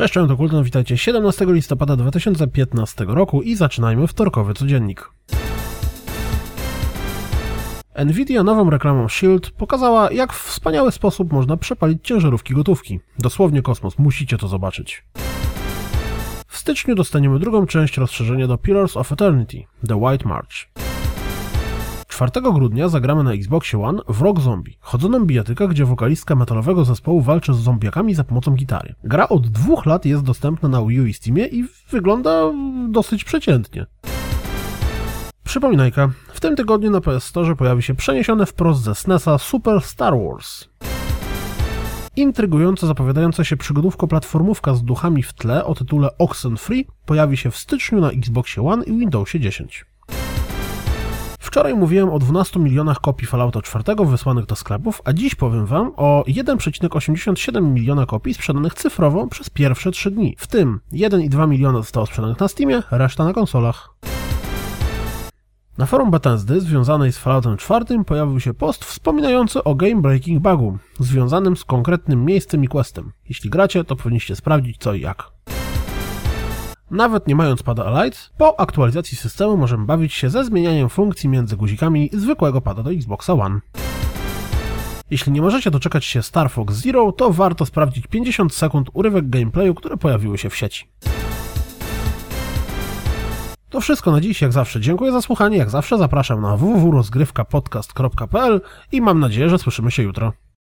Cześć, cześć, to Kulton, witajcie 17 listopada 2015 roku i zaczynajmy wtorkowy codziennik. Nvidia nową reklamą Shield pokazała, jak w wspaniały sposób można przepalić ciężarówki gotówki. Dosłownie kosmos, musicie to zobaczyć. W styczniu dostaniemy drugą część rozszerzenia do Pillars of Eternity, The White March. 4 grudnia zagramy na Xboxie One w Rock Zombie, chodzoną bijatykę, gdzie wokalistka metalowego zespołu walczy z zombiakami za pomocą gitary. Gra od dwóch lat jest dostępna na Wii U i Steamie i wygląda dosyć przeciętnie. Przypominajka, w tym tygodniu na PS Store pojawi się przeniesione wprost ze SNESa Super Star Wars. Intrygująco zapowiadająca się przygodówko-platformówka z duchami w tle o tytule Oxenfree pojawi się w styczniu na Xboxie One i Windowsie 10. Wczoraj mówiłem o 12 milionach kopii Fallouta 4 wysłanych do sklepów, a dziś powiem Wam o 1,87 miliona kopii sprzedanych cyfrowo przez pierwsze 3 dni. W tym 1,2 miliona zostało sprzedanych na Steamie, reszta na konsolach. Na forum Bethesdy związanej z Falloutem 4 pojawił się post wspominający o game breaking bugu, związanym z konkretnym miejscem i questem. Jeśli gracie, to powinniście sprawdzić co i jak. Nawet nie mając pada Elite, po aktualizacji systemu możemy bawić się ze zmienianiem funkcji między guzikami zwykłego pada do Xboxa One. Jeśli nie możecie doczekać się Star Fox Zero, to warto sprawdzić 50 sekund urywek gameplayu, które pojawiły się w sieci. To wszystko na dziś, jak zawsze. Dziękuję za słuchanie, jak zawsze zapraszam na www.rozgrywkapodcast.pl i mam nadzieję, że słyszymy się jutro.